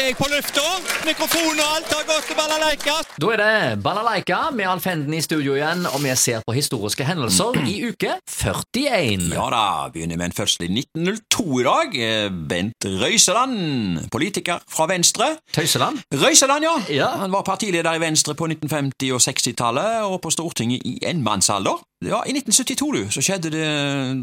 er jeg på lufta. Mikrofon og alt har gått til balalaika. Da er det Balalaika med Alf Henden i studio igjen, og vi ser på historiske hendelser i uke 41. Ja da, begynner med en fødsel i 1902 i dag. Bent Røiseland, politiker fra Venstre. Tøyseland? Røiseland, ja. Ja. Han var partileder i Venstre på 1950- og 60-tallet, og på Stortinget i enmannsalder. Ja, I 1972 du, så skjedde det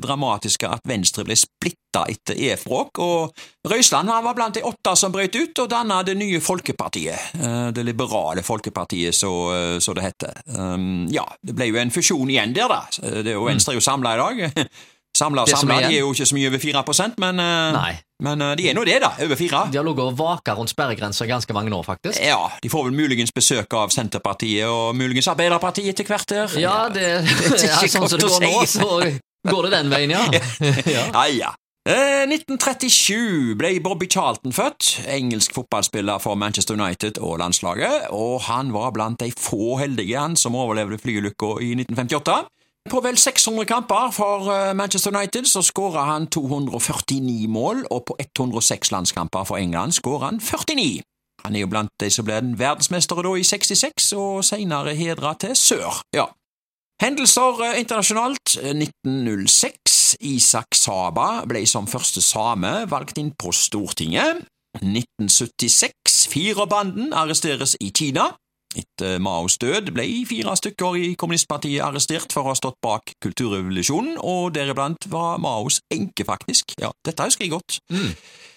dramatiske at Venstre ble splitta etter E-språk, og Røisland var blant de åtte som brøt ut og danna det nye Folkepartiet, eh, det liberale Folkepartiet, så, eh, så det heter. Um, ja, det ble jo en fusjon igjen der, da. Det er jo Venstre er jo samla i dag. Samla og Det samla, er de er jo ikke så mye over 4 men, eh, Nei. men eh, de er nå det, da. Over 4 De har ligget og vaka rundt sperregrensa ganske mange år, faktisk. Ja, de får vel muligens besøk av Senterpartiet og muligens Arbeiderpartiet til hvert her. Ja, det, er ja, sånn som det går nå, så går det den veien, ja. ja. Ja, ja. Eh, 1937 ble Bobby Charlton født, engelsk fotballspiller for Manchester United og landslaget, og han var blant de få heldige han som overlevde flyulykka i 1958. På vel 600 kamper for eh, Manchester United så skåra han 249 mål, og på 106 landskamper for England skåra han 49. Han er jo blant de som ble verdensmestere da i 66, og senere hedra til sør. Ja. Hendelser eh, internasjonalt 1906 Isak Saba ble som første same valgt inn på Stortinget. 1976 Firerbanden arresteres i Kina. Etter Maos død ble fire stykker i kommunistpartiet arrestert for å ha stått bak kulturrevolusjonen, og deriblant var Maos enke, faktisk. Ja, dette husker jeg godt. Mm.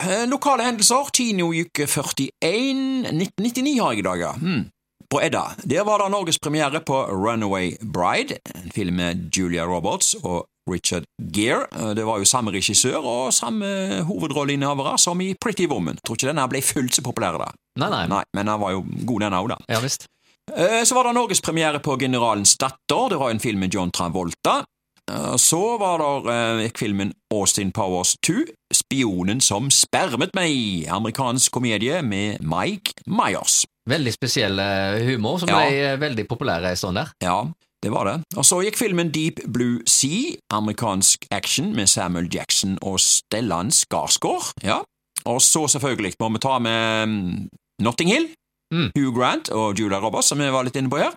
Eh, lokale hendelser Kinouke 41 1999 har jeg i dag, ja. Mm. På Edda der var det norgespremiere på Runaway Bride, en film med Julia Roberts og Richard Gere. Det var jo samme regissør og samme hovedrolleinnehavere som i Pretty Woman. Tror ikke denne ble fullt så populær da. Nei, nei. Nei, men den var jo god denne òg, da. Ja visst. Eh, Så var det norgespremiere på Generalens datter. Det var en film med John Travolta. Eh, Så var det eh, gikk filmen Austin Powers 2, Spionen som spermet meg, amerikansk komedie med Mike Myers. Veldig spesiell eh, humor, som Ja. ble eh, veldig populær en stund der. Ja, det var det. Og så gikk filmen Deep Blue Sea, amerikansk action med Samuel Jackson og Stellan Skarsgård. Ja. Og så selvfølgelig må vi ta med mm, Notting Hill, Mm. Hugh Grant og Julia Roberts, som vi var litt inne på her.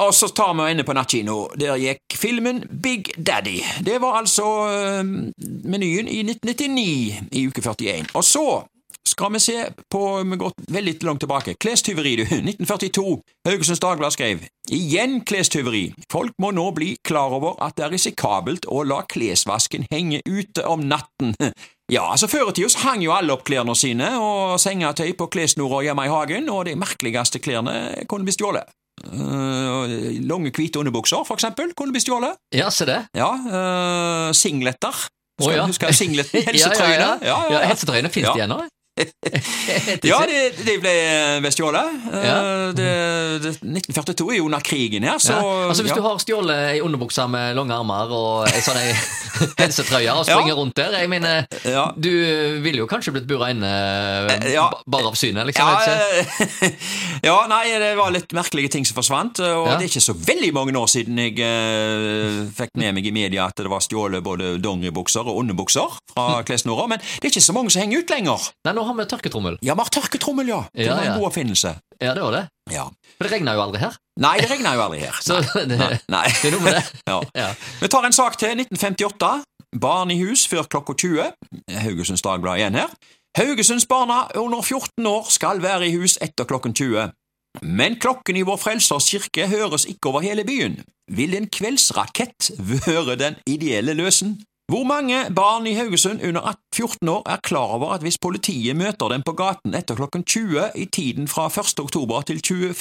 Og så tar vi inne på nattkino. Der gikk filmen Big Daddy. Det var altså øh, menyen i 1999 i uke 41. Og så skal vi se på Vi går veldig langt tilbake. Klestyveri, du. 1942. Haugesunds Dagblad skrev Igjen klestyveri. Folk må nå bli klar over at det er risikabelt å la klesvasken henge ute om natten. Ja, altså Før i tida hang jo alle opp klærne sine og sengetøy på klessnora hjemme i hagen, og de merkeligste klærne kunne bli stjålet. Uh, lange, hvite underbukser, for eksempel, kunne bli stjålet. Ja, se det. Ja, uh, singleter. Å, ja. Husker du singleten? Helsetrøyene? Ja, ja, ja. Helsetrøyene finnes Ja. de ennå? Ja, de, de ble bestjålet. Eh, Ja. det, det, 1942 er jo under krigen her, så ja. Altså Hvis ja. du har stjålet ei underbukse med lange armer og ei sånn helsetrøye og springer rundt der Jeg mener, du ville jo kanskje blitt bura inne Eh, bare av synet, liksom. ja, eh, nei, det var litt merkelige ting som forsvant, og det er ikke så veldig mange år siden jeg uh, fikk med meg i media at det var stjålet både dongeribukser og underbukser fra Hm. klesnora, men det er ikke så mange som henger ut lenger. Nei, nå har vi tørketrommel. Ja, vi har tørketrommel, ja. Det Ja, var en ja. god oppfinnelse. Ja, det var det. Ja. For det regner jo aldri her. Nei, det regner jo aldri her. Så det, Nei. Nei. det er noe med det. Ja. Vi tar en sak til. 1958. Barn i hus før klokka 20. Haugesunds Dagblad igjen her. Haugesundsbarna under 14 år skal være i hus etter klokken 20. Men klokken i Vår Frelsers kirke høres ikke over hele byen. Vil en kveldsrakett være den ideelle løsen? Hvor mange barn i Haugesund under 14 år er klar over at hvis politiet møter dem på gaten etter klokken 20 i tiden fra 1. oktober til 21.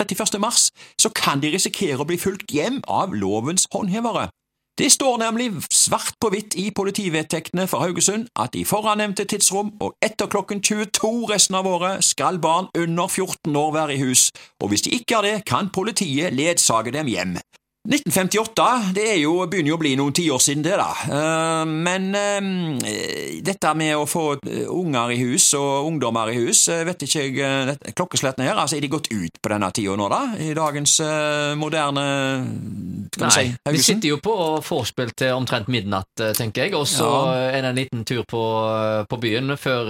31. mars, så kan de risikere å bli fulgt hjem av lovens håndhevere? Det står nemlig svart på hvitt i politivedtektene for Haugesund at i forannevnte tidsrom og etter klokken 22 resten av året skal barn under 14 år være i hus, og hvis de ikke er det, kan politiet ledsage dem hjem. 1958 det er jo, begynner jo å bli noen tiår siden det, da. Eh, Men eh, dette med å få eh, unger i hus og ungdommer i hus, vet ikke jeg Klokkeslettene her, altså er de gått ut på denne tida nå, da? I dagens moderne Nei, si, vi sitter jo på vorspiel til omtrent midnatt, tenker jeg, og så Ja. er det en liten tur på, på byen før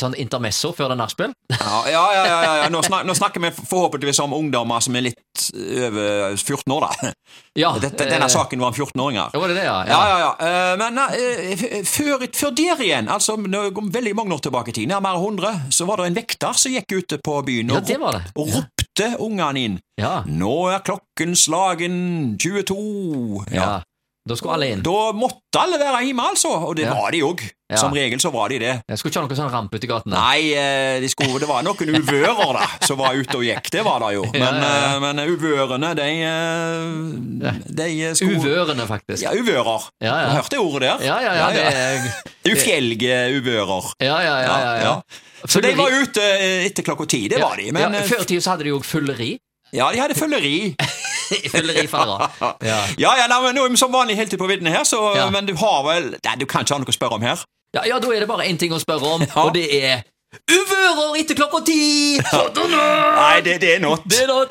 sånn intermesso før det er nachspiel. Ja, ja, ja, ja, ja. Nå, snak, nå snakker vi forhåpentligvis om ungdommer som er litt over 14 år, da. Ja, Dette, denne eh, saken var om 14-åringer. Ja, var det det, ja? Ja, ja, ja. Eh, Men eh, før, før der igjen, altså veldig mange år tilbake i tid, nærmere 100, så var det en vekter som gikk ute på byen Ja, og, det var det. og ropte ungene inn. Ja, Nå er klokken slagen 22. ja. Da skulle alle inn. Da måtte alle være hjemme, altså. Og det Ja. var de òg. Ja. Som regel så var de det. Jeg skulle ikke ha noe sånn rampe ute i gatene. Nei, eh, de skulle, det var noen uvører da, som var ute og gikk. Det var det jo. Men, Ja, ja, eh, men uvørene, de, eh, de skulle Uvørene, faktisk. Ja, uvører. Ja, ja. Du hørte ordet der? Ja, ja, ja. Det er, Ufjelge uvører. ja, ja, ja. Så de var ute etter klokka ti, det var de. Men Før tid så hadde de jo fulleri ja, de hadde følleri. fylleri faller. Ja. Ja, ja, nei, nå er vi som vanlig helt på viddene her, så, Ja. men du har vel Nei, du kan ikke ha noe å spørre om her. Ja, ja, da er det bare én ting å spørre om, og det er Uvører etter klokka ti! Nei, det, det er not. Det er not.